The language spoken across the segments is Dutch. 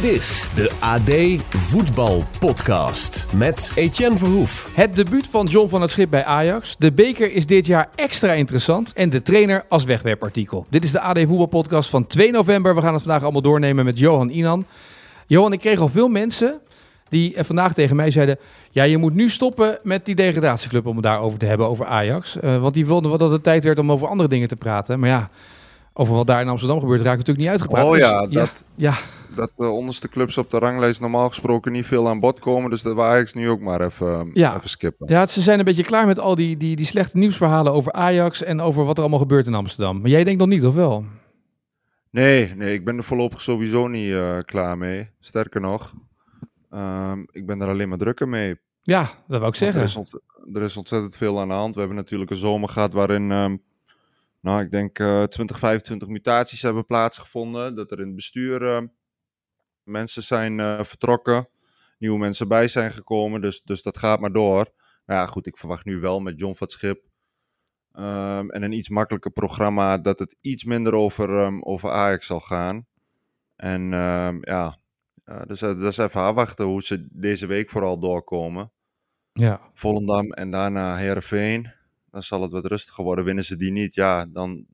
Dit is de AD Voetbal Podcast met Etienne Verhoef. Het debuut van John van het Schip bij Ajax. De beker is dit jaar extra interessant. En de trainer als wegwerpartikel. Dit is de AD Voetbal Podcast van 2 november. We gaan het vandaag allemaal doornemen met Johan Inan. Johan, ik kreeg al veel mensen die eh, vandaag tegen mij zeiden... ja, je moet nu stoppen met die degradatieclub om het daarover te hebben, over Ajax. Uh, want die wilden wel dat het tijd werd om over andere dingen te praten. Maar ja, over wat daar in Amsterdam gebeurt raak ik natuurlijk niet uitgepraat. Oh ja, Dus, dat, ja, dat de onderste clubs op de ranglijst normaal gesproken niet veel aan bod komen. Dus dat wil Ajax nu ook maar even, Ja. even skippen. ja, ze zijn een beetje klaar met al die, die, die slechte nieuwsverhalen over Ajax... en over wat er allemaal gebeurt in Amsterdam. Maar jij denkt nog niet, of wel? Nee, nee, ik ben er voorlopig sowieso niet eh, klaar mee. Sterker nog, ehm, ik ben er alleen maar drukker mee. Ja, dat wou ik zeggen. Er is, er is ontzettend veel aan de hand. We hebben natuurlijk een zomer gehad waarin, ehm, nou, ik denk eh 20, 25 mutaties hebben plaatsgevonden. Dat er in het bestuur ehm, mensen zijn eh, vertrokken, nieuwe mensen bij zijn gekomen. Dus, dus dat gaat maar door. Nou ja, goed, ik verwacht nu wel met John van het Schip ehm, en een iets makkelijker programma dat het iets minder over, ehm, over Ajax zal gaan. En ehm, ja, eh, dus eh, dat is even afwachten hoe ze deze week vooral doorkomen. Ja. Volendam en daarna Herenveen. Dan zal het wat rustiger worden. Winnen ze die niet, ja, dan,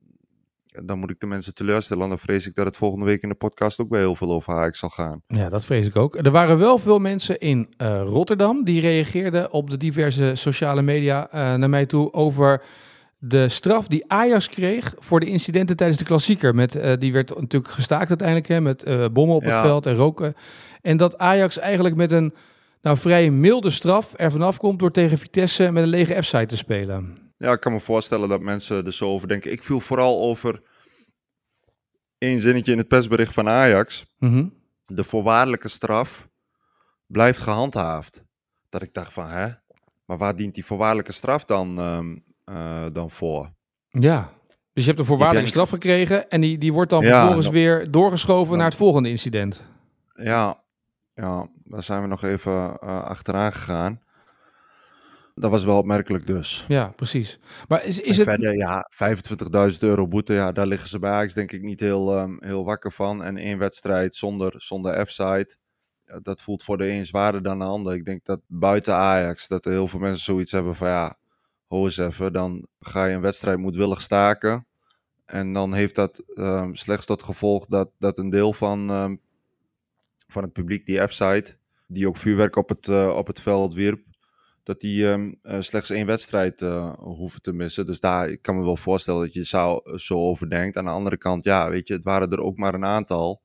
dan moet ik de mensen teleurstellen. En dan vrees ik dat het volgende week in de podcast ook weer heel veel over Ajax zal gaan. Ja, dat vrees ik ook. Er waren wel veel mensen in eh, Rotterdam die reageerden op de diverse sociale media eh, naar mij toe over de straf die Ajax kreeg voor de incidenten tijdens de klassieker. Met, eh, die werd natuurlijk gestaakt uiteindelijk hè, met bommen op het veld en roken. En dat Ajax eigenlijk met een nou, vrij milde straf er vanaf komt door tegen Vitesse met een lege F-site te spelen. Ja, ik kan me voorstellen dat mensen er zo over denken. Ik viel vooral over één zinnetje in het persbericht van Ajax. Mhm. De voorwaardelijke straf blijft gehandhaafd. Dat ik dacht van, hè? Maar waar dient die voorwaardelijke straf dan, ehm, eh, dan voor? Ja. Dus je hebt een voorwaardelijke straf gekregen en die, die wordt dan Ja, vervolgens weer doorgeschoven naar het volgende incident. Ja, ja, daar zijn we nog even eh, achteraan gegaan. Dat was wel opmerkelijk dus. Ja, precies. Maar is, is En het... verder, ja, 25.000 euro boete, ja, daar liggen ze bij Ajax denk ik niet heel, ehm, heel wakker van. En één wedstrijd zonder, zonder F-side, ja, dat voelt voor de een zwaarder dan de ander. Ik denk dat buiten Ajax, dat er heel veel mensen zoiets hebben van, ja, ho eens even, dan ga je een wedstrijd moedwillig staken. En dan heeft dat ehm, slechts tot gevolg dat, dat een deel van, ehm, van het publiek, die F-side, die ook vuurwerk op het, eh, op het veld wierp, dat die ehm, eh, slechts één wedstrijd eh, hoeven te missen. Dus daar, ik kan me wel voorstellen dat je zou, eh, zo over denkt. Aan de andere kant, ja, weet je, het waren er ook maar een aantal.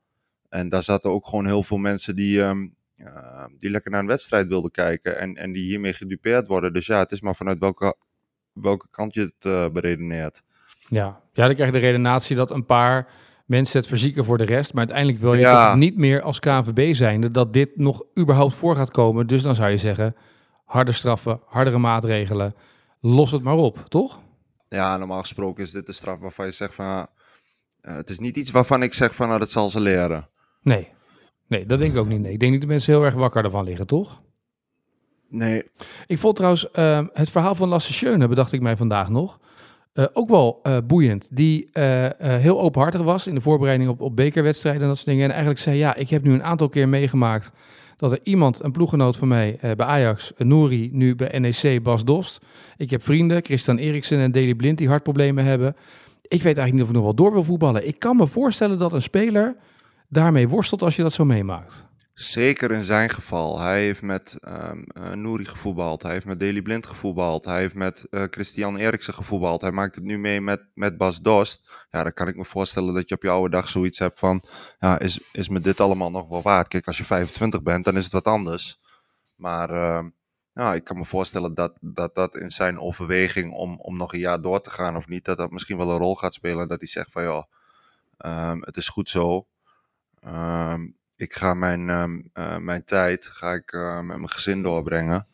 En daar zaten ook gewoon heel veel mensen die, ehm, eh, die lekker naar een wedstrijd wilden kijken. En, en die hiermee gedupeerd worden. Dus ja, het is maar vanuit welke, welke kant je het beredeneert. Ja. ja, dan krijg je de redenatie dat een paar mensen het verzieken voor de rest. Maar uiteindelijk wil je Ja. toch niet meer als KNVB zijnde dat dit nog überhaupt voor gaat komen. Dus dan zou je zeggen, harde straffen, hardere maatregelen. Los het maar op, toch? Ja, normaal gesproken is dit de straf waarvan je zegt van... eh, het is niet iets waarvan ik zeg van, nou, dat zal ze leren. Nee. Nee, dat denk ik ook niet. Nee. Ik denk niet dat mensen heel erg wakker ervan liggen, toch? Nee, Ik vond trouwens eh, het verhaal van Lasse Schöne, bedacht ik mij vandaag nog, eh, ook wel eh, boeiend. Die heel openhartig was in de voorbereiding op, op bekerwedstrijden en dat soort dingen. En eigenlijk zei, ja, ik heb nu een aantal keer meegemaakt dat er iemand, een ploeggenoot van mij eh, bij Ajax, eh, Nouri, nu bij NEC, Bas Dost. Ik heb vrienden, Christian Eriksen en Daley Blind, die hartproblemen hebben. Ik weet eigenlijk niet of ik nog wel door wil voetballen. Ik kan me voorstellen dat een speler daarmee worstelt als je dat zo meemaakt. Zeker in zijn geval. Hij heeft met eh, Nouri gevoetbald. Hij heeft met Daley Blind gevoetbald. Hij heeft met eh, Christian Eriksen gevoetbald. Hij maakt het nu mee met, met Bas Dost. Ja, dan kan ik me voorstellen dat je op je oude dag zoiets hebt van... Ja, is, is me dit allemaal nog wel waard? Kijk, als je 25 bent, dan is het wat anders. Maar ehm, ja, ik kan me voorstellen dat, dat dat in zijn overweging om, om nog een jaar door te gaan of niet... dat dat misschien wel een rol gaat spelen. Dat hij zegt van, ja, ehm, het is goed zo. Ehm, ik ga mijn, ehm, eh, mijn tijd ga ik, eh, met mijn gezin doorbrengen.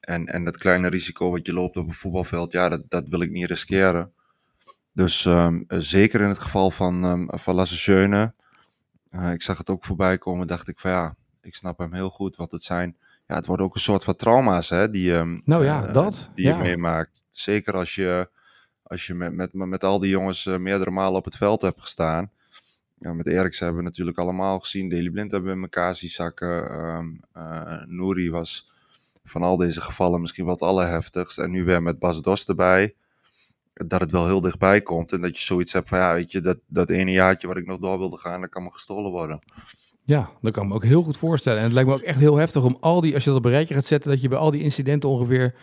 En, en dat kleine risico wat je loopt op een voetbalveld, ja, dat, dat wil ik niet riskeren. Dus ehm, zeker in het geval van, um, van Lasse Schöne, ik zag het ook voorbij komen, dacht ik van ja, ik snap hem heel goed. Want het zijn, ja, het worden ook een soort van trauma's hè, die, um, nou ja, uh, dat, die ja. je meemaakt. Zeker als je, als je met, met, met al die jongens uh, meerdere malen op het veld hebt gestaan. Ja, met Eriksen hebben we natuurlijk allemaal gezien. Deli Blind hebben we in elkaar zien zakken. Um, Nouri was van al deze gevallen misschien wat allerheftigst. En nu weer met Bas Dos erbij. Dat het wel heel dichtbij komt. En dat je zoiets hebt van, ja, weet je, dat, dat ene jaartje waar ik nog door wilde gaan, dat kan me gestolen worden. Ja, dat kan me ook heel goed voorstellen. En het lijkt me ook echt heel heftig om al die, als je dat op een rijtje gaat zetten, dat je bij al die incidenten ongeveer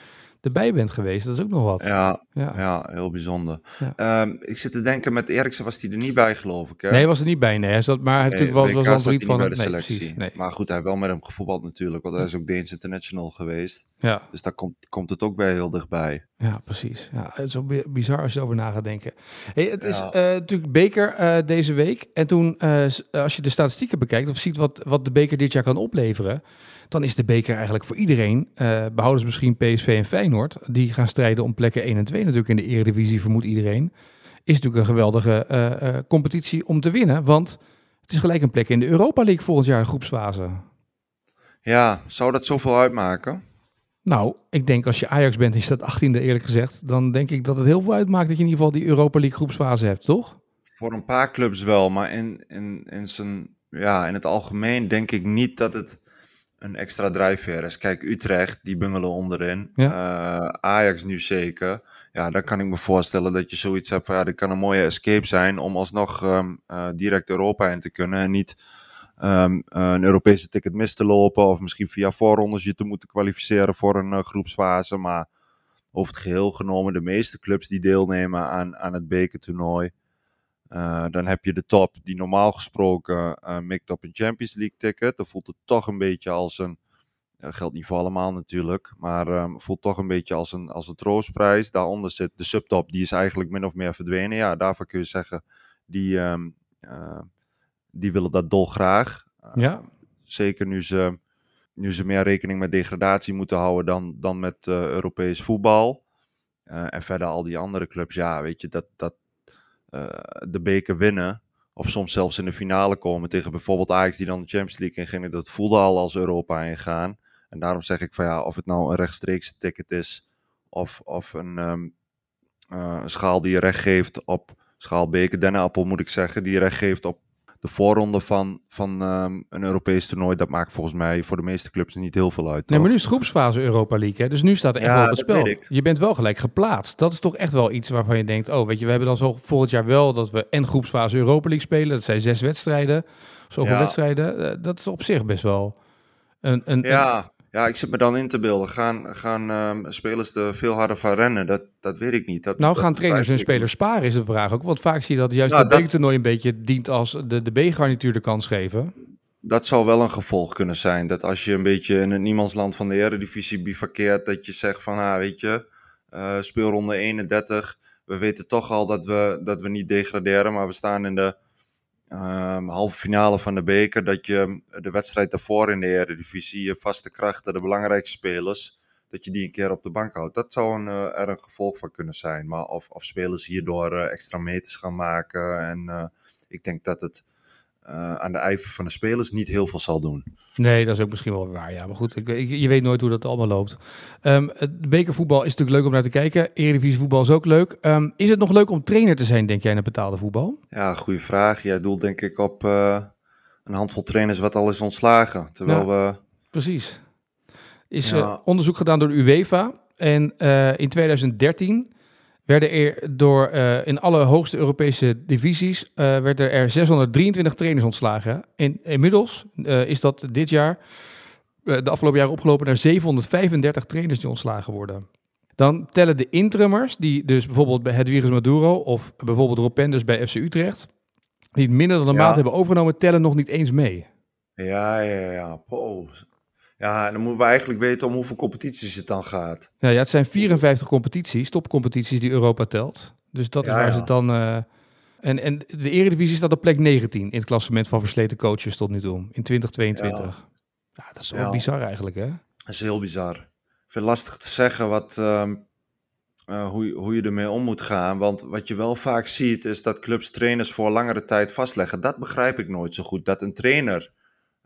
erbij bent geweest. Dat is ook nog wat. Ja, Ja. ja. heel bijzonder. Ja. Ehm, ik zit te denken, met Eriksen was hij er niet bij, geloof ik. Hè? Nee, hij was er niet bij. Nee, hij zat, maar hij Nee, natuurlijk WK was wel van bij de Nee, selectie. precies. Nee. Maar goed, hij heeft wel met hem gevoetbald natuurlijk, want hij is ook Deens International geweest. Ja, Dus daar komt, komt het ook weer heel dichtbij. ja, precies. Ja, het is bi- bizar als je erover na gaat denken. Hey, het is Ja. eh, natuurlijk beker eh, deze week. En toen, eh, als je de statistieken bekijkt of ziet wat, wat de beker dit jaar kan opleveren, dan is de beker eigenlijk voor iedereen, eh behoudens misschien PSV en Feyenoord, die gaan strijden om plekken 1 en 2 natuurlijk in de Eredivisie, vermoedt iedereen. Is natuurlijk een geweldige competitie om te winnen, want het is gelijk een plek in de Europa League volgend jaar, groepsfase. Ja, zou dat zoveel uitmaken? Nou, ik denk als je Ajax bent en je staat 18e eerlijk gezegd, dan denk ik dat het heel veel uitmaakt dat je in ieder geval die Europa League groepsfase hebt, toch? Voor een paar clubs wel, maar in, in, in, zijn, ja, in het algemeen denk ik niet dat het een extra drijfveer is. Kijk, Utrecht, die bungelen onderin. Eh, Ajax nu zeker. Ja, dan kan ik me voorstellen dat je zoiets hebt van, ja, dit kan een mooie escape zijn om alsnog um, uh, direct Europa in te kunnen en niet um, een Europese ticket mis te lopen of misschien via voorrondes je te moeten kwalificeren voor een uh, groepsfase. Maar over het geheel genomen, de meeste clubs die deelnemen aan, aan het bekertoernooi, uh, dan heb je de top die normaal gesproken uh, mikt op een Champions League ticket. Dan voelt het toch een beetje als een, uh, geldt niet voor allemaal natuurlijk, maar um, voelt toch een beetje als een, als een troostprijs. Daaronder zit de subtop, die is eigenlijk min of meer verdwenen. Ja, daarvan kun je zeggen, die, um, die willen dat dolgraag. Ja. Zeker nu ze, nu ze meer rekening met degradatie moeten houden dan, dan met Europees voetbal. en verder al die andere clubs, ja, weet je, dat, dat, de beker winnen. Of soms zelfs in de finale komen tegen bijvoorbeeld Ajax die dan de Champions League ingingen. Dat voelde al als Europa ingaan. En daarom zeg ik van ja, of het nou een rechtstreekse ticket is. Of, of een, um, uh, een schaal die je recht geeft op schaal beker dennenappel moet ik zeggen. Die je recht geeft op de voorronde van, van um, een Europees toernooi. Dat maakt volgens mij voor de meeste clubs niet heel veel uit. Nee, maar nu is het groepsfase Europa League. Hè? Dus nu staat er echt Ja, wel op het spel. Je bent wel gelijk geplaatst. Dat is toch echt wel iets waarvan je denkt... oh, weet je, we hebben dan zo volgend jaar wel dat we en groepsfase Europa League spelen. Dat zijn zes wedstrijden. Zoveel Ja. wedstrijden. Eh, Dat is op zich best wel een... een, een- Ja, ik zit me dan in te beelden. Gaan, gaan um, spelers er veel harder van rennen? Dat, dat weet ik niet. Dat, nou, dat gaan trainers en spelers sparen is de vraag ook. Want vaak zie je dat juist Nou, het bekertoernooi een beetje dient als de, de B-garnituur de kans geven. dat zou wel een gevolg kunnen zijn. Dat als je een beetje in het niemandsland van de Eredivisie bivakkeert, dat je zegt van, ah, weet je, eh, speelronde 31, we weten toch al dat we, dat we niet degraderen, maar we staan in de ehm, halve finale van de beker, dat je de wedstrijd daarvoor in de Eredivisie, je vaste krachten, de belangrijkste spelers, dat je die een keer op de bank houdt. Dat zou een, eh, er een gevolg van kunnen zijn. Maar of, of spelers hierdoor eh, extra meters gaan maken en eh, ik denk dat het eh, aan de ijver van de spelers niet heel veel zal doen. Nee, dat is ook misschien wel waar. Ja, maar goed, ik, ik- je weet nooit hoe dat allemaal loopt. Ehm, het bekervoetbal is natuurlijk leuk om naar te kijken. Eredivisie voetbal is ook leuk. Ehm, is het nog leuk om trainer te zijn, denk jij, in het betaalde voetbal? Ja, goede vraag. Jij doelt denk ik op eh, een handvol trainers wat al is ontslagen. Terwijl we... Precies. Is Ja. eh, onderzoek gedaan door de UEFA. En in 2013 werden er door eh, in alle hoogste Europese divisies eh, werden er 623 trainers ontslagen. En inmiddels eh, is dat dit jaar, de afgelopen jaren opgelopen naar 735 trainers die ontslagen worden. Dan tellen de intrummers, die dus bijvoorbeeld bij Hedwiges Maduro of bijvoorbeeld Rob Penders bij FC Utrecht, die het minder dan een Ja. maand hebben overgenomen, tellen nog niet eens mee. Ja, ja, ja. Po. Ja, en dan moeten we eigenlijk weten om hoeveel competities het dan gaat. Ja, ja, het zijn 54 competities, topcompetities die Europa telt. Dus dat is waar ja. ze dan... eh, en, en de Eredivisie staat op plek 19 in het klassement van versleten coaches tot nu toe, in 2022. Ja, dat is wel bizar eigenlijk, hè? Dat is heel bizar. vind het lastig te zeggen wat, ehm, eh, hoe, je- hoe je ermee om moet gaan. Want wat je wel vaak ziet, is dat clubs trainers voor langere tijd vastleggen. Dat begrijp ik nooit zo goed. Dat een trainer,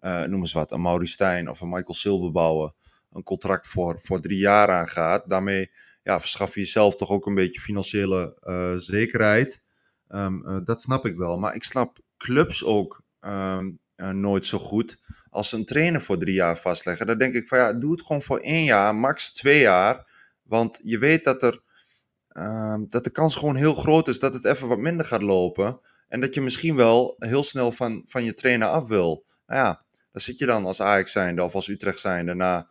noem eens wat, een Maurice Stijn of een Michael Silberbouwer, een contract voor, voor drie jaar aangaat. Daarmee ja, verschaf je jezelf toch ook een beetje financiële eh, zekerheid. Ehm, eh, dat snap ik wel. Maar ik snap clubs ook ehm, eh, nooit zo goed. Als ze een trainer voor drie jaar vastleggen, dan denk ik van ja, doe het gewoon voor één jaar, max twee jaar. Want je weet dat, er, ehm, dat de kans gewoon heel groot is dat het even wat minder gaat lopen. En dat je misschien wel heel snel van, van je trainer af wil. Nou ja, zit je dan als Ajax zijnde of als Utrecht zijnde na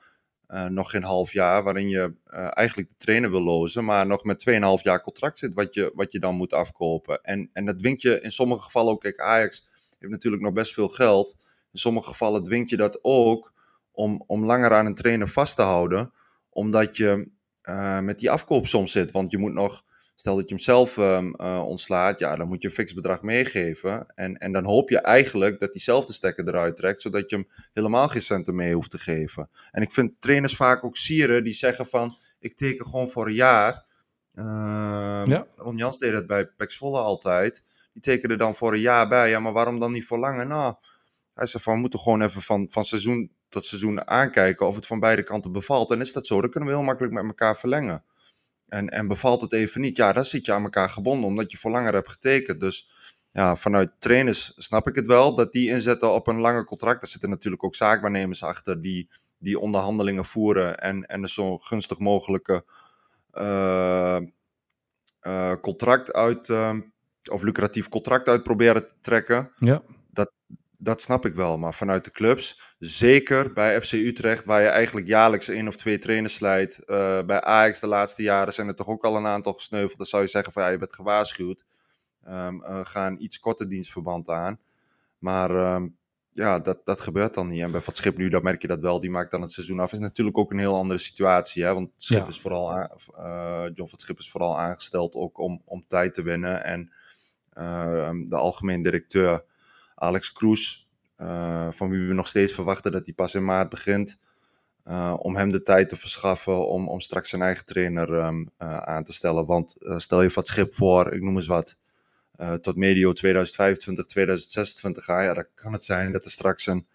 eh, nog geen half jaar. Waarin je eh, eigenlijk de trainer wil lozen. Maar nog met 2,5 jaar contract zit wat je, wat je dan moet afkopen. En, en dat dwingt je in sommige gevallen ook. Kijk, Ajax heeft natuurlijk nog best veel geld. In sommige gevallen dwingt je dat ook om, om langer aan een trainer vast te houden. Omdat je eh, met die afkoopsom zit. Want je moet nog, stel dat je hem zelf ehm, eh, ontslaat, ja, dan moet je een fix bedrag meegeven. En, en dan hoop je eigenlijk dat hij zelf de stekker eruit trekt, zodat je hem helemaal geen centen mee hoeft te geven. En ik vind trainers vaak ook sieren die zeggen van, ik teken gewoon voor een jaar. Ehm Ja. Ron Jans deed dat bij Pax Volle altijd. Die tekende dan voor een jaar bij. Ja, maar waarom dan niet voor langer? Nou, hij zei van, we moeten gewoon even van, van seizoen tot seizoen aankijken of het van beide kanten bevalt. En is dat zo, dan kunnen we heel makkelijk met elkaar verlengen. En, en bevalt het even niet, ja, dan zit je aan elkaar gebonden, omdat je voor langer hebt getekend. Dus ja, vanuit trainers snap ik het wel, dat die inzetten op een langer contract. Er zitten natuurlijk ook zaakwaarnemers achter die, die onderhandelingen voeren en, en er zo gunstig mogelijke eh, eh, contract uit, eh, of lucratief contract uit proberen te trekken Ja. dat snap ik wel. Maar vanuit de clubs, zeker bij FC Utrecht, waar je eigenlijk jaarlijks één of twee trainers slijt. eh, bij Ajax de laatste jaren zijn er toch ook al een aantal gesneuveld. Dan zou je zeggen van ja, je bent gewaarschuwd. Ehm eh, ga een iets korter dienstverband aan. Maar ehm, ja, dat, dat gebeurt dan niet. En bij Van Schip nu, dat merk je dat wel. Die maakt dan het seizoen af. is natuurlijk ook een heel andere situatie. Hè? Want Schip Ja. is vooral aan- eh, John van Schip is vooral aangesteld ook om, om tijd te winnen. En ehm, de algemeen directeur Alex Kroes, eh, van wie we nog steeds verwachten dat hij pas in maart begint. eh, om hem de tijd te verschaffen om, om straks zijn eigen trainer ehm, eh, aan te stellen. Want stel je wat schip voor, ik noem eens wat, tot medio 2025, 2026 gaan. Ja, dan kan het zijn dat er straks een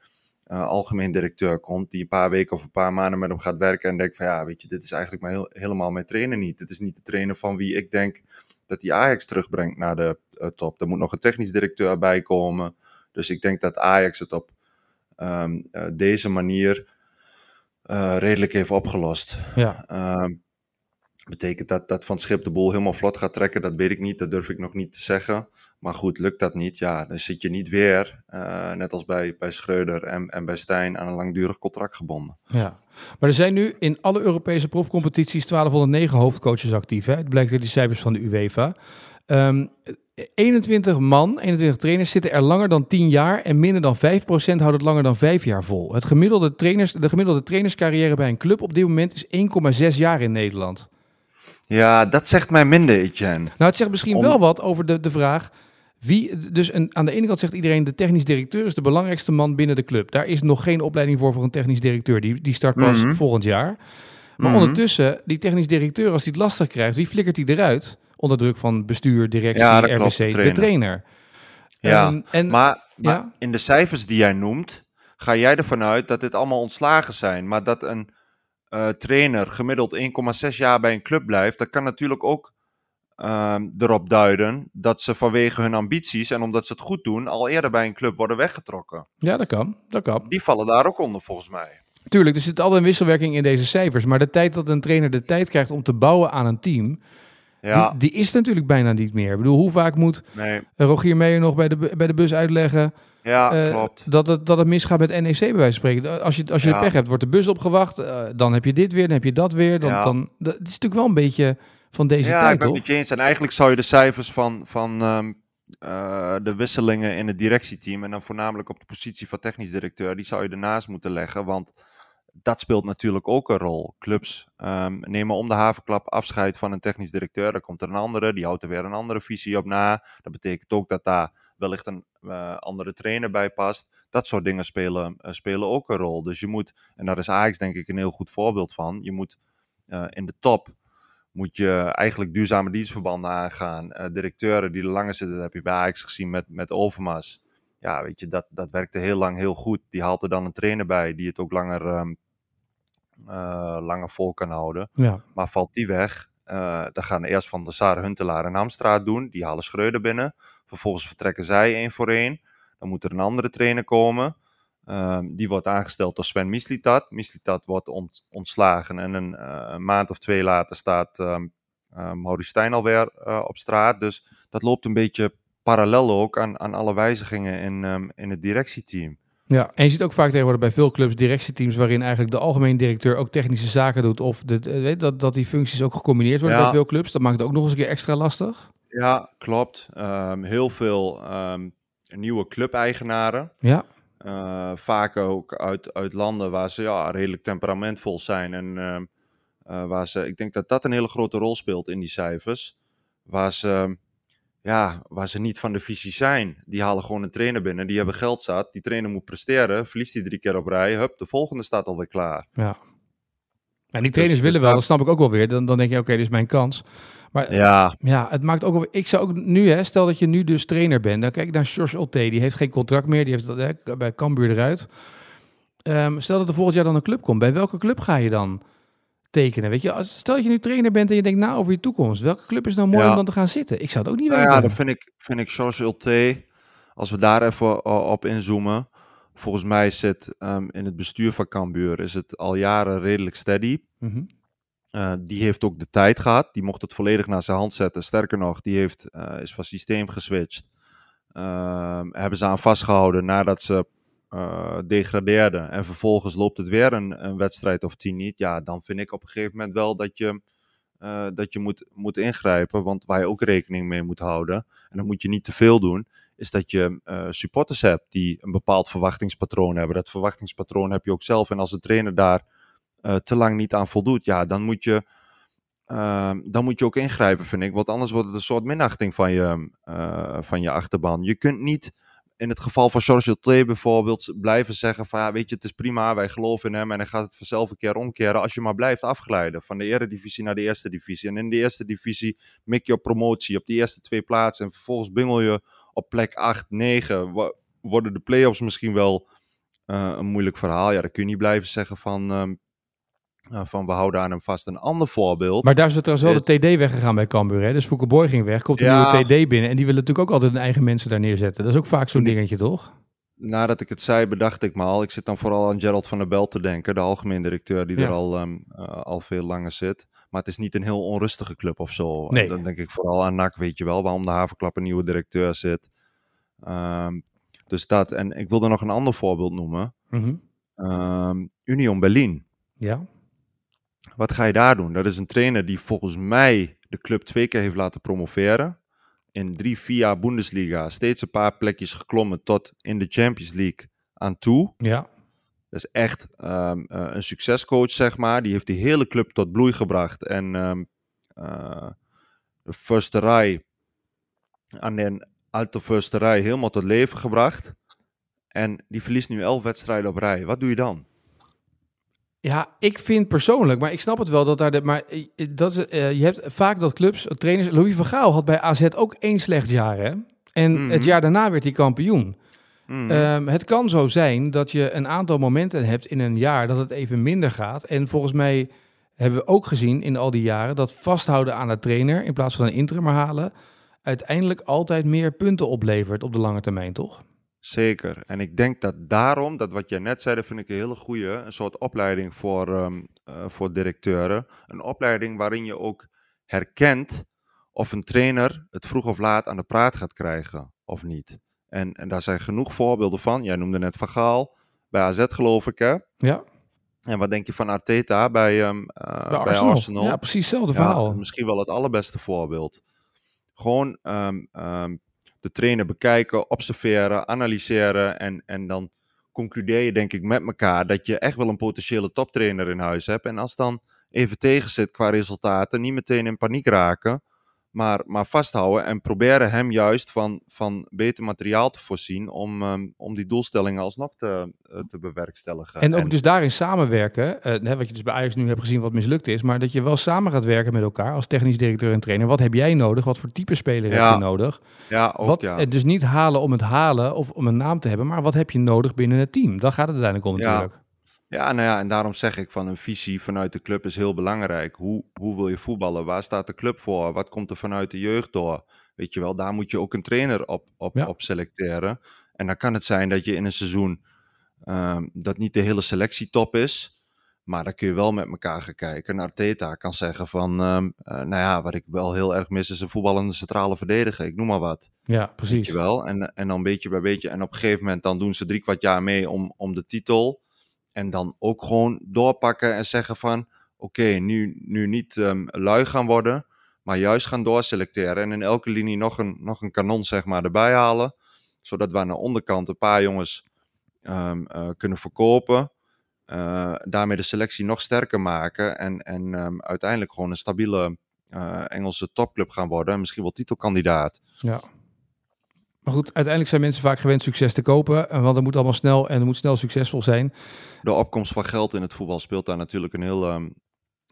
algemeen directeur komt die een paar weken of een paar maanden met hem gaat werken en denkt van ja, weet je, dit is eigenlijk maar heel, helemaal mijn trainer niet. Dit is niet de trainer van wie ik denk dat die Ajax terugbrengt naar de top. Er moet nog een technisch directeur bij komen. Dus ik denk dat Ajax het op ehm, eh, deze manier eh, redelijk heeft opgelost. Ja. Ehm, betekent dat dat Van Schip de boel helemaal vlot gaat trekken? Dat weet ik niet, dat durf ik nog niet te zeggen. Maar goed, lukt dat niet, ja, dan zit je niet weer, eh, net als bij, bij Schreuder en, en bij Stijn, aan een langdurig contract gebonden. Ja, maar er zijn nu in alle Europese profcompetities 1209 hoofdcoaches actief. Hè? Het blijkt uit die cijfers van de UEFA. Ehm, 21 man, 21 trainers zitten er langer dan 10 jaar en minder dan 5% houdt het langer dan 5 jaar vol. Het gemiddelde trainers, de gemiddelde trainerscarrière bij een club op dit moment is 1,6 jaar in Nederland. Ja, dat zegt mij minder, Etienne. Nou, het zegt misschien Om- wel wat over de, de vraag. Wie, dus een, aan de ene kant zegt iedereen, de technisch directeur is de belangrijkste man binnen de club. Daar is nog geen opleiding voor voor een technisch directeur. Die, die start pas Mhm. volgend jaar. Maar Mhm. ondertussen, die technisch directeur, als hij het lastig krijgt, wie flikkert hij eruit? Onder druk van bestuur, directie, Ja, RBC, klopt, de de trainer. trainer. Ja, Ehm, en, Maar, maar ja. in de cijfers die jij noemt, ga jij ervan uit dat dit allemaal ontslagen zijn. Maar dat een eh, trainer gemiddeld 1,6 jaar bij een club blijft, dat kan natuurlijk ook ehm, erop duiden dat ze vanwege hun ambities en omdat ze het goed doen, al eerder bij een club worden weggetrokken. ja, dat kan. Dat kan. Die vallen daar ook onder volgens mij. Tuurlijk, er zit altijd een wisselwerking in deze cijfers. Maar de tijd dat een trainer de tijd krijgt om te bouwen aan een team, Ja, die, die is natuurlijk bijna niet meer. Ik bedoel, hoe vaak moet nee. eh, Rogier Meijer nog bij de, bij de bus uitleggen Ja, eh, klopt. dat, het, dat het misgaat met NEC bij wijze van spreken. Als je, als je Ja. pech hebt, wordt de bus opgewacht, eh, dan heb je dit weer, dan heb je dat weer. Dan, Ja. dan, dat, is natuurlijk wel een beetje van deze ja, ik tijd, ben met je eens. En eigenlijk zou je de cijfers van, van ehm, eh, de wisselingen in het directieteam, en dan voornamelijk op de positie van technisch directeur, die zou je ernaast moeten leggen. Want dat speelt natuurlijk ook een rol. Clubs ehm, nemen om de havenklap afscheid van een technisch directeur. Dan komt er een andere, die houdt er weer een andere visie op na. Dat betekent ook dat daar wellicht een eh, andere trainer bij past. Dat soort dingen spelen, eh, spelen ook een rol. Dus je moet, en daar is Ajax denk ik een heel goed voorbeeld van, je moet eh, in de top moet je eigenlijk duurzame dienstverbanden aangaan. Directeuren die er langer zitten, dat heb je bij Ajax gezien met, met Overmars. Ja, weet je, dat, dat werkte heel lang heel goed. Die haalt er dan een trainer bij die het ook langer, um, langer vol kan houden. Ja. Maar valt die weg, uh, dan gaan eerst Van de Sar, Huntelaar en Amstraat doen. Die halen Schreuder binnen. Vervolgens vertrekken zij één voor één. Dan moet er een andere trainer komen. Um, die wordt aangesteld door Sven Mislitat. Mislitat wordt ont, ontslagen en een, uh, een, maand of twee later staat um, uh, Maurice Stijn alweer uh, op straat. Dus dat loopt een beetje parallel ook aan, aan alle wijzigingen in, um, in het directieteam. Ja, en je ziet ook vaak tegenwoordig bij veel clubs directieteams waarin eigenlijk de algemeen directeur ook technische zaken doet. Of de, weet, dat, dat die functies ook gecombineerd worden ja. bij veel clubs. Dat maakt het ook nog eens een keer extra lastig. Ja, klopt. Um, heel veel um, nieuwe clubeigenaren. Ja. Uh, vaak ook uit, uit landen waar ze ja, redelijk temperamentvol zijn. En uh, uh, waar ze, ik denk dat dat een hele grote rol speelt in die cijfers. Waar ze, ja, waar ze niet van de visie zijn. Die halen gewoon een trainer binnen, die hebben geld zat. Die trainer moet presteren, verliest hij drie keer op rij. Hup, de volgende staat alweer klaar. Ja. En die trainers dus, willen dus wel, dat snap ik ook wel weer. Dan, dan denk je, oké, okay, dit is mijn kans. Maar ja. ja, het maakt ook wel. Ik zou ook nu, hè, stel dat je nu dus trainer bent. Dan kijk ik naar George Otte, die heeft geen contract meer. Die heeft dat hè, bij Cambuur eruit. Um, stel dat er volgend jaar dan een club komt. Bij welke club ga je dan tekenen? Weet je, als, stel dat je nu trainer bent en je denkt na over je toekomst. Welke club is nou mooi ja. om dan te gaan zitten? Ik zou het ook niet nou weten. Ja, dan vind ik, vind ik George Ulte, als we daar even op inzoomen. Volgens mij zit um, in het bestuur van Cambuur is het al jaren redelijk steady. Mm -hmm. Uh, die heeft ook de tijd gehad. Die mocht het volledig naar zijn hand zetten. Sterker nog, die heeft, uh, is van systeem geswitcht. Uh, hebben ze aan vastgehouden nadat ze uh, degradeerden. En vervolgens loopt het weer een, een, wedstrijd of tien niet. Ja, dan vind ik op een gegeven moment wel dat je, uh, dat je moet, moet ingrijpen. Want waar je ook rekening mee moet houden. En dan moet je niet te veel doen. Is dat je uh, supporters hebt die een bepaald verwachtingspatroon hebben. Dat verwachtingspatroon heb je ook zelf. En als de trainer daar te lang niet aan voldoet, ja, dan moet je, uh, dan moet je ook ingrijpen, vind ik. Want anders wordt het een soort minachting van je, van je achterban. Je kunt niet in het geval van George T bijvoorbeeld blijven zeggen van ja, weet je, het is prima, wij geloven in hem en hij gaat het vanzelf een keer omkeren als je maar blijft afglijden van de eredivisie naar de eerste divisie. En in de eerste divisie mik je op promotie op die eerste twee plaatsen en vervolgens bingel je op plek 8, 9. Worden de play-offs misschien wel uh, een moeilijk verhaal? Ja, dan kun je niet blijven zeggen van um, uh, van we houden aan hem vast. Een ander voorbeeld. Maar daar is het trouwens wel de TD weggegaan bij Cambuur. Hè? Dus Boy ging weg, komt een ja. nieuwe TD binnen. En die willen natuurlijk ook altijd hun eigen mensen daar neerzetten. Dat is ook vaak zo'n dingetje, toch? Nadat ik het zei, bedacht ik me al. Ik zit dan vooral aan Gerald van der Bel te denken. De algemeen directeur die ja. er al, um, uh, al veel langer zit. Maar het is niet een heel onrustige club of zo. Nee. Dan denk ik vooral aan NAC, weet je wel. Waarom de Havenklap een nieuwe directeur zit. Um, dus dat. En ik wilde nog een ander voorbeeld noemen. Mm -hmm. um, Union Berlin. Ja. Wat ga je daar doen? Dat is een trainer die volgens mij de club twee keer heeft laten promoveren. In drie, vier jaar Bundesliga. Steeds een paar plekjes geklommen tot in de Champions League aan toe. Ja. Dat is echt um, uh, een succescoach, zeg maar. Die heeft die hele club tot bloei gebracht. En um, uh, de Försterij aan de alte Försterij helemaal tot leven gebracht. En die verliest nu elf wedstrijden op rij. Wat doe je dan? Ja, ik vind persoonlijk, maar ik snap het wel dat daar de. Maar dat is, uh, je hebt vaak dat clubs, trainers. Louis van Gaal had bij AZ ook één slecht jaar. Hè? En mm -hmm. het jaar daarna werd hij kampioen. Mm -hmm. um, het kan zo zijn dat je een aantal momenten hebt in een jaar dat het even minder gaat. En volgens mij hebben we ook gezien in al die jaren dat vasthouden aan de trainer in plaats van een interim halen. uiteindelijk altijd meer punten oplevert op de lange termijn, toch? Zeker. En ik denk dat daarom, dat wat jij net zei, dat vind ik een hele goede, een soort opleiding voor, um, uh, voor directeuren. Een opleiding waarin je ook herkent of een trainer het vroeg of laat aan de praat gaat krijgen of niet. En, en daar zijn genoeg voorbeelden van. Jij noemde net Van Gaal, bij AZ geloof ik hè? Ja. En wat denk je van Arteta bij, um, uh, bij, Arsenal. bij Arsenal? Ja, precies hetzelfde verhaal. Ja, misschien wel het allerbeste voorbeeld. Gewoon um, de trainer bekijken, observeren, analyseren en, en dan concludeer je denk ik met elkaar dat je echt wel een potentiële toptrainer in huis hebt. En als dan even tegen zit qua resultaten, niet meteen in paniek raken, Maar, maar vasthouden en proberen hem juist van, van beter materiaal te voorzien om, ehm, om die doelstellingen alsnog te, eh, te bewerkstelligen. En ook dus daarin samenwerken, eh, wat je dus bij Ajax nu hebt gezien wat mislukt is, maar dat je wel samen gaat werken met elkaar als technisch directeur en trainer. Wat heb jij nodig? Wat voor type speler Ja. heb je nodig? ja, ook, wat, ja. eh, Dus niet halen om het halen of om een naam te hebben, maar wat heb je nodig binnen het team? Daar gaat het uiteindelijk om Ja. natuurlijk. Ja, nou ja, en daarom zeg ik van een visie vanuit de club is heel belangrijk. Hoe, hoe wil je voetballen? Waar staat de club voor? Wat komt er vanuit de jeugd door? Weet je wel, daar moet je ook een trainer op, op, Ja. op selecteren. En dan kan het zijn dat je in een seizoen ehm, dat niet de hele selectie top is. Maar dan kun je wel met elkaar gaan kijken. En Arteta kan zeggen van, ehm, eh, nou ja, wat ik wel heel erg mis is een voetballende centrale verdediger. Ik noem maar wat. Ja, Weet precies. je wel? En, en dan beetje bij beetje. En op een gegeven moment dan doen ze drie kwart jaar mee om, om de titel. En dan ook gewoon doorpakken en zeggen van... Oké, nu, nu niet ehm, lui gaan worden, maar juist gaan doorselecteren. En in elke linie nog een, nog een kanon zeg maar erbij halen. Zodat we aan de onderkant een paar jongens ehm, eh, kunnen verkopen. Eh, daarmee de selectie nog sterker maken. En, en ehm, uiteindelijk gewoon een stabiele eh, Engelse topclub gaan worden. En misschien wel titelkandidaat. Ja. Maar goed, uiteindelijk zijn mensen vaak gewend succes te kopen, eh, want het moet allemaal snel en het moet snel succesvol zijn. de opkomst van geld in het voetbal speelt daar natuurlijk een, heel, ehm,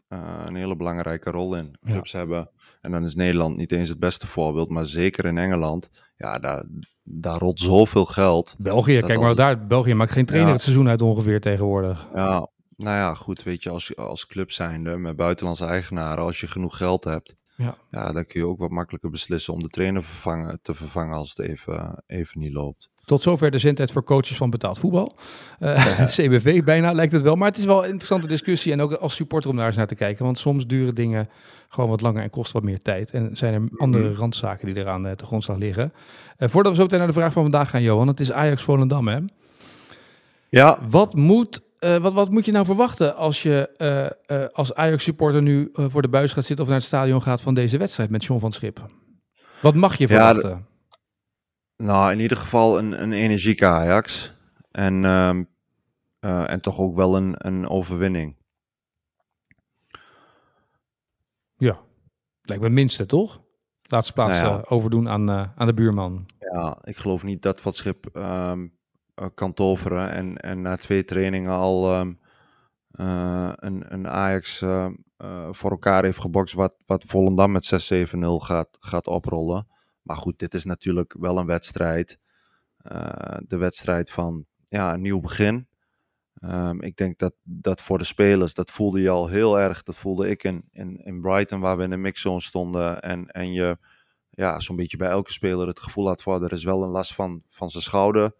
eh, een hele belangrijke rol in. Ja. Clubs hebben, en dan is Nederland niet eens het beste voorbeeld, maar zeker in Engeland, ja, daar, daar rolt zoveel geld. België, kijk maar als- daar, België maakt geen trainer Ja. het seizoen uit ongeveer tegenwoordig. Ja, nou ja, goed, weet je, als, als club zijnde, met buitenlandse eigenaren, als je genoeg geld hebt, Ja. ja, dan kun je ook wat makkelijker beslissen om de trainer vervangen, te vervangen als het even, even niet loopt. Tot zover de zendtijd voor coaches van betaald voetbal. Eh, CBV bijna lijkt het wel. Maar het is wel een interessante discussie. En ook als supporter om daar eens naar te kijken. Want soms duren dingen gewoon wat langer en kosten wat meer tijd. En zijn er andere Mhm. randzaken die eraan eh, te grondslag liggen. Eh, voordat we zo meteen naar de vraag van vandaag gaan, Johan. Het is Ajax Volendam, hè? Ja, Wat moet, eh, wat, wat moet je nou verwachten als je eh, eh, als Ajax supporter nu voor de buis gaat zitten of naar het stadion gaat van deze wedstrijd met John van Schip? Wat mag je Ja, verwachten? Nou, in ieder geval een, een energieke Ajax. En, ehm, eh, en toch ook wel een, een overwinning. Ja, lijkt me het minste, toch? Laatste plaats Nou ja. overdoen aan, aan de buurman. Ja, ik geloof niet dat Van Schip ehm, eh, kan toveren. En, en na twee trainingen al ehm, eh, een, een Ajax ehm, eh, voor elkaar heeft gebokst. Wat, wat Volendam met 6-7-0 gaat, gaat oprollen. Maar goed, dit is natuurlijk wel een wedstrijd. Eh, de wedstrijd van ja, een nieuw begin. Ehm, ik denk dat, dat voor de spelers, dat voelde je al heel erg. Dat voelde ik in, in, in Brighton, waar we in de mixzone stonden. En, en je ja, zo'n beetje bij elke speler het gevoel had van er is wel een last van, van zijn schouder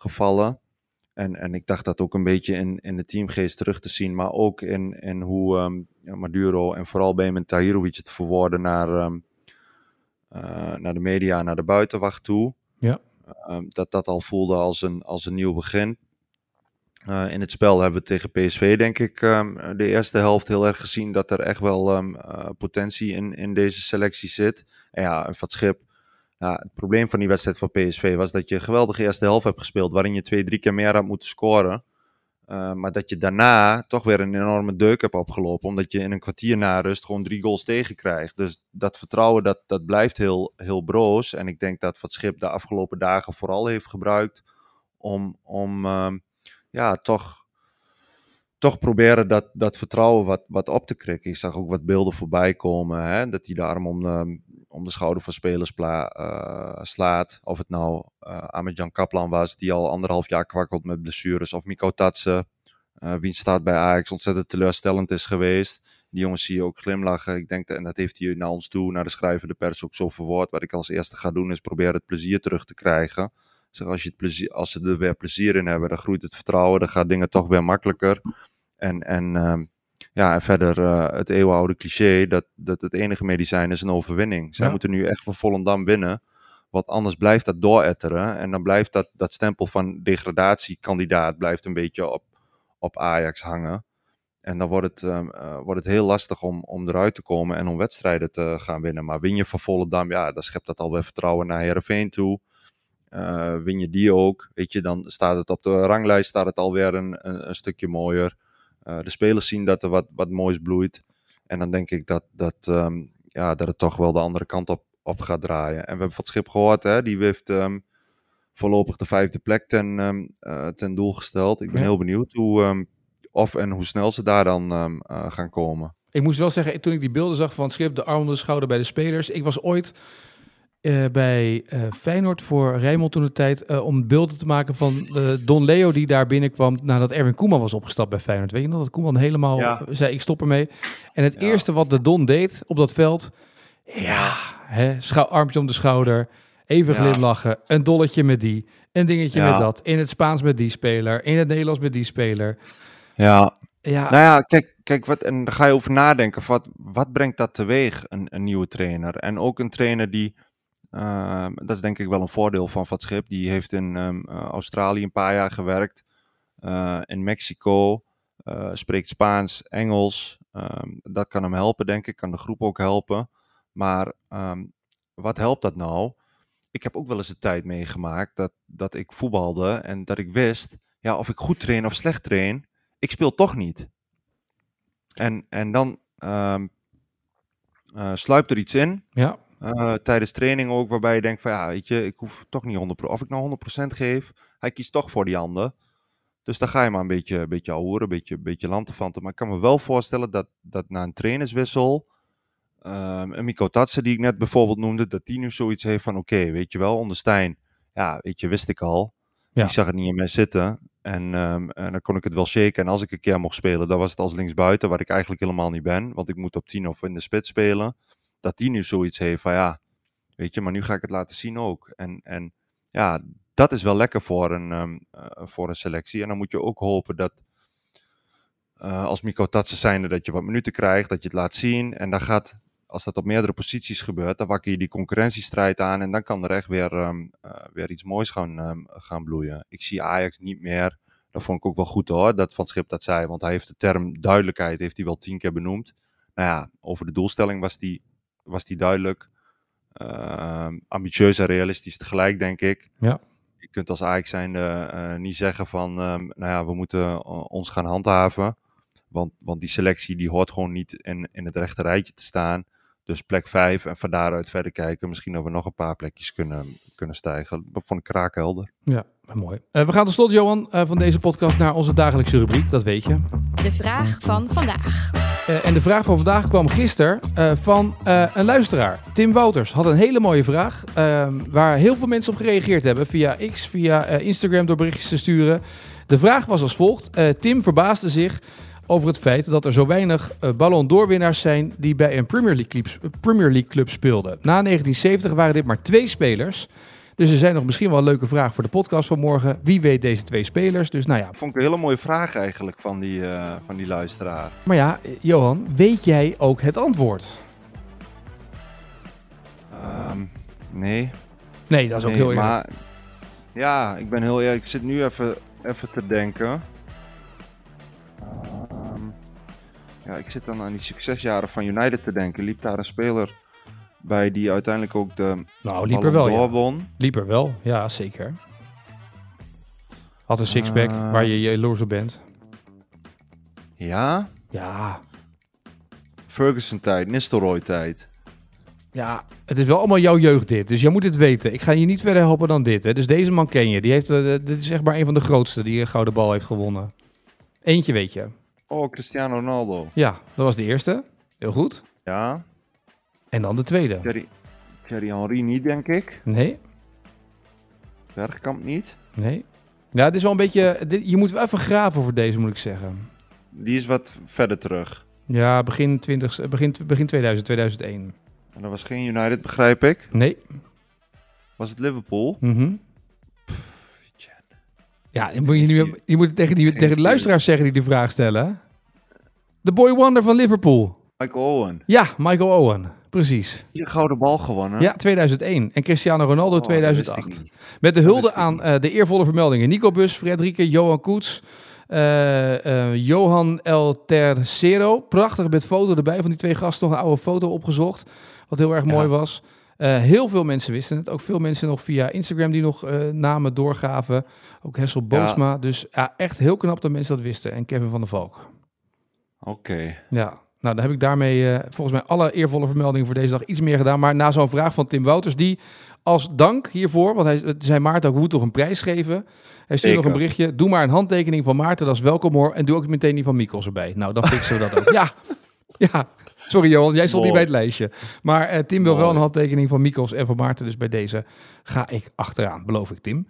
gevallen. En, en ik dacht dat ook een beetje in, in de teamgeest terug te zien, maar ook in, in hoe ehm, Maduro en vooral Bemen Tahirovic het verwoorden naar, ehm, eh, naar de media, naar de buitenwacht toe. Ja. Ehm, dat dat al voelde als een, als een nieuw begin. Eh, in het spel hebben we tegen PSV, denk ik, de eerste helft heel erg gezien dat er echt wel eh, potentie in, in deze selectie zit. En ja, Van Schip. Ja, het probleem van die wedstrijd van PSV was dat je een geweldige eerste helft hebt gespeeld, waarin je twee, drie keer meer had moeten scoren. Eh, maar dat je daarna toch weer een enorme deuk hebt opgelopen, omdat je in een kwartier na rust gewoon drie goals tegenkrijgt. Dus dat vertrouwen, dat, dat blijft heel, heel broos. En ik denk dat Van Schip de afgelopen dagen vooral heeft gebruikt om, om ehm, ja, toch, toch proberen dat, dat vertrouwen wat, wat op te krikken. Ik zag ook wat beelden voorbij komen, hè, dat hij de arm om om de schouder van spelers eh, slaat. Of het nou uh, Ahmed-Jan Kaplan was, die al anderhalf jaar kwakkelt met blessures. Of Miko Tatsen, uh, wiens staat bij Ajax ontzettend teleurstellend is geweest. Die jongens zie je ook glimlachen. Ik denk dat, en dat heeft hij naar ons toe, naar de schrijvende pers ook zo verwoord. Wat ik als eerste ga doen is proberen het plezier terug te krijgen. Zeg, als, je het plezier, als ze er weer plezier in hebben, dan groeit het vertrouwen. Dan gaan dingen toch weer makkelijker. En, en, uh, ja, en verder uh, het eeuwenoude cliché dat, dat het enige medicijn is een overwinning. Zij ja. moeten nu echt van Volendam winnen. Want anders blijft dat dooretteren. En dan blijft dat, dat stempel van degradatiekandidaat blijft een beetje op, op Ajax hangen. En dan wordt het, um, uh, wordt het heel lastig om, om eruit te komen en om wedstrijden te gaan winnen. Maar win je van Volendam, ja, dan schept dat alweer vertrouwen naar Heerenveen toe. Uh, win je die ook, weet je, dan staat het op de ranglijst staat het alweer een, een, een stukje mooier. Uh, de spelers zien dat er wat, wat moois bloeit. En dan denk ik dat, dat, um, ja, dat het toch wel de andere kant op, op gaat draaien. En we hebben van het schip gehoord, hè, die heeft ehm, voorlopig de vijfde plek ten, ehm, eh, ten doel gesteld. Ik ben Ja. heel benieuwd hoe, ehm, of en hoe snel ze daar dan ehm, eh, gaan komen. Ik moest wel zeggen, toen ik die beelden zag van het schip, de arm om de schouder bij de spelers. Ik was ooit eh, bij eh, Feyenoord voor Rijmond toen de tijd eh, om beelden te maken van Don Leo die daar binnenkwam nadat Erwin Koeman was opgestapt bij Feyenoord. Weet je nog dat Koeman helemaal Ja. zei ik stop ermee. En het Ja. eerste wat de Don deed op dat veld, ja, hè, armpje om de schouder, even Ja. glimlachen, een dolletje met die, een dingetje met dat, in het Spaans met die speler, in het Nederlands met die speler. Ja, Ja, Nou ja, kijk, kijk wat, en daar ga je over nadenken. Wat, wat brengt dat teweeg, een, een nieuwe trainer? En ook een trainer die, ehm, dat is denk ik wel een voordeel van Van Schip, die heeft in ehm, eh, Australië een paar jaar gewerkt, eh, in Mexico, eh, spreekt Spaans, Engels. Ehm, dat kan hem helpen, denk ik, kan de groep ook helpen. Maar wat helpt dat nou? Ik heb ook wel eens een tijd meegemaakt dat, dat ik voetbalde en dat ik wist, ja, of ik goed train of slecht train, ik speel toch niet. En, en dan ehm, eh, sluipt er iets in, ja, eh, tijdens training ook, waarbij je denkt van ja, weet je, ik hoef toch niet 100%. Of ik nou 100% geef, hij kiest toch voor die ander. Dus dan ga je maar een beetje, een beetje ouwen, een beetje, een beetje lantefanten. Maar ik kan me wel voorstellen dat, dat na een trainerswissel, ehm een Miko Tatsen die ik net bijvoorbeeld noemde, dat die nu zoiets heeft van oké, weet je wel, onder Stijn, ja, weet je, wist ik al. Ja. Die zag het niet in mij zitten. En, ehm, en dan kon ik het wel shaken. En als ik een keer mocht spelen, dan was het als linksbuiten, waar ik eigenlijk helemaal niet ben. Want ik moet op 10 of in de spits spelen. Dat die nu zoiets heeft van ja, weet je, maar nu ga ik het laten zien ook. En, en ja, dat is wel lekker voor een, ehm, eh, voor een selectie. En dan moet je ook hopen dat eh, als Miko Tatsen zijnde dat je wat minuten krijgt, dat je het laat zien. En dan gaat, als dat op meerdere posities gebeurt, dan wakker je die concurrentiestrijd aan. En dan kan er echt weer, ehm, eh, weer iets moois gaan, ehm, gaan bloeien. Ik zie Ajax niet meer. Dat vond ik ook wel goed hoor, dat Van Schip dat zei. Want hij heeft de term duidelijkheid heeft hij wel tien keer benoemd. Nou ja, over de doelstelling was die, was die duidelijk. Ehm, ambitieus en realistisch tegelijk, denk ik. Ja. Je kunt als Ajax zijnde eh, niet zeggen van, ehm, nou ja, we moeten eh, ons gaan handhaven. Want, want die selectie die hoort gewoon niet in, in het rechte rijtje te staan. Dus plek 5 en van daaruit verder kijken. Misschien dat we nog een paar plekjes kunnen, kunnen stijgen. Dat vond ik kraakhelder. Ja, mooi. Eh, we gaan tot slot, Johan, eh, van deze podcast naar onze dagelijkse rubriek. Dat weet je. De vraag van vandaag. Eh, en de vraag van vandaag kwam gisteren eh, van eh, een luisteraar. Tim Wouters had een hele mooie vraag. ehm, waar heel veel mensen op gereageerd hebben. Via X, via Instagram door berichtjes te sturen. De vraag was als volgt. Tim verbaasde zich over het feit dat er zo weinig Ballon d'Or-winnaars zijn die bij een Premier League, Premier League club speelden. Na 1970 waren dit maar twee spelers. Dus er zijn nog misschien wel een leuke vraag voor de podcast van morgen. Wie weet deze twee spelers? Dus nou ja, Vond ik een hele mooie vraag eigenlijk van die, eh, van die luisteraar. maar ja, Johan, weet jij ook het antwoord? Ehm, nee. Nee, dat is ook heel eerlijk. maar Ja, ik ben heel eerlijk. Ik zit nu even, even te denken. Ehm, ja, ik zit dan aan die succesjaren van United te denken. Liep daar een speler bij die uiteindelijk ook de Nou, liep er wel, ja. won? Liep er wel, ja, zeker. Had een sixpack Ah. waar je jaloers op bent. Ja, Ja, Ferguson-tijd, Nistelrooy-tijd. ja, het is wel allemaal jouw jeugd dit. Dus jij moet het weten. Ik ga je niet verder helpen dan dit. Hè. Dus deze man ken je. Die heeft, eh, dit is echt maar een van de grootste die een gouden bal heeft gewonnen. Eentje weet je. Oh, Cristiano Ronaldo. Ja, dat was de eerste. Heel goed. Ja, En dan de tweede. Thierry, Thierry Henry niet, denk ik. Nee, Bergkamp niet. nee. Ja, het is wel een beetje... dit- je moet wel even graven voor deze, moet ik zeggen. Die is wat verder terug. Ja, begin, 20, begin, begin 2000, 2001. En dat was geen United, begrijp ik. Nee. Was het Liverpool? Mhm. Ja, moet je, nu, je moet het tegen, die, tegen de luisteraars zeggen die de vraag stellen. De boy wonder van Liverpool. Michael Owen. Ja, Michael Owen. Precies. Die gouden bal gewonnen. Ja, 2001. En Cristiano Ronaldo Oh, dat wist ik 2008. niet. Met de hulde aan eh, de eervolle vermeldingen. Nico Bus, Frederike, Johan Koets, eh, eh, Johan El Tercero. Prachtig met foto erbij van die twee gasten. Nog een oude foto opgezocht. Wat heel erg Ja. mooi was. Heel veel mensen wisten het. Ook veel mensen nog via Instagram die nog namen doorgaven. Ook Hessel Boosma. Dus ja, echt heel knap dat mensen dat wisten. En Kevin van der Valk. Oké. Ja, Nou, dan heb ik daarmee eh, volgens mij alle eervolle vermeldingen voor deze dag iets meer gedaan. Maar na zo'n vraag van Tim Wouters, die als dank hiervoor, want hij zei Maarten ook, we moeten toch een prijs geven. Hij stuurde nog een berichtje. Doe maar een handtekening van Maarten, dat is welkom hoor. En doe ook meteen die van Mikkels erbij. Nou, dan fixen we dat ook. Ja, ja. Sorry Johan, jij stond niet bij het lijstje. Maar eh, Tim wil wel een handtekening van Mikkels en van Maarten. Dus bij deze ga ik achteraan, beloof ik Tim.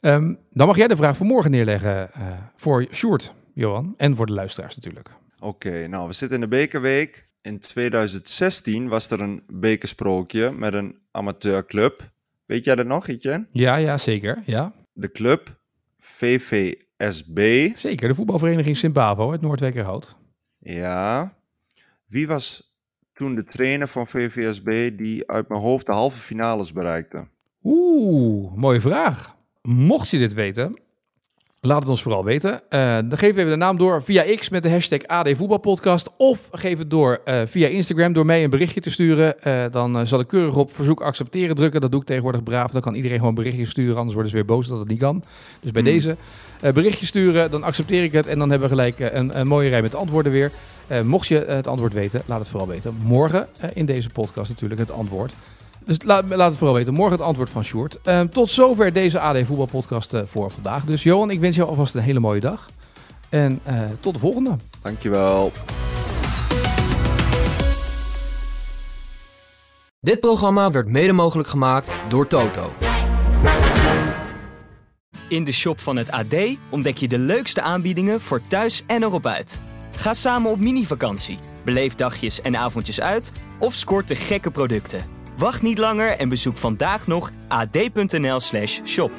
Ehm, dan mag jij de vraag voor morgen neerleggen eh, voor Sjoerd, Johan. En voor de luisteraars natuurlijk. Oké, nou we zitten in de bekerweek. In 2016 was er een bekersprookje met een amateurclub. Weet jij dat nog, Etienne? Ja, ja, zeker. Ja, De club VVSB. zeker. De voetbalvereniging Sint-Bavo uit Noordwijkerhout. Ja. Wie was toen de trainer van VVSB die uit mijn hoofd de halve finales bereikte? Oeh, mooie vraag. Mocht je dit weten, laat het ons vooral weten. Eh, dan geef even de naam door via X met de hashtag AD Voetbalpodcast. Of geef het door eh, via Instagram door mij een berichtje te sturen. Eh, dan zal ik keurig op verzoek accepteren drukken. Dat doe ik tegenwoordig braaf. Dan kan iedereen gewoon een berichtje sturen. Anders worden ze weer boos dat het niet kan. Dus bij Hmm. deze berichtje sturen, dan accepteer ik het. En dan hebben we gelijk een, een mooie rij met antwoorden weer. Mocht je het antwoord weten, laat het vooral weten. Morgen in deze podcast natuurlijk het antwoord. Dus laat, laat het vooral weten. Morgen het antwoord van Sjoerd. Eh, tot zover deze AD Voetbalpodcast eh, voor vandaag. Dus Johan, ik wens jou alvast een hele mooie dag. En eh, tot de volgende. Dankjewel. Dit programma werd mede mogelijk gemaakt door Toto. In de shop van het AD ontdek je de leukste aanbiedingen voor thuis en erop uit. Ga samen op mini-vakantie, beleef dagjes en avondjes uit of scoort de gekke producten. Wacht niet langer en bezoek vandaag nog ad.nl/shop.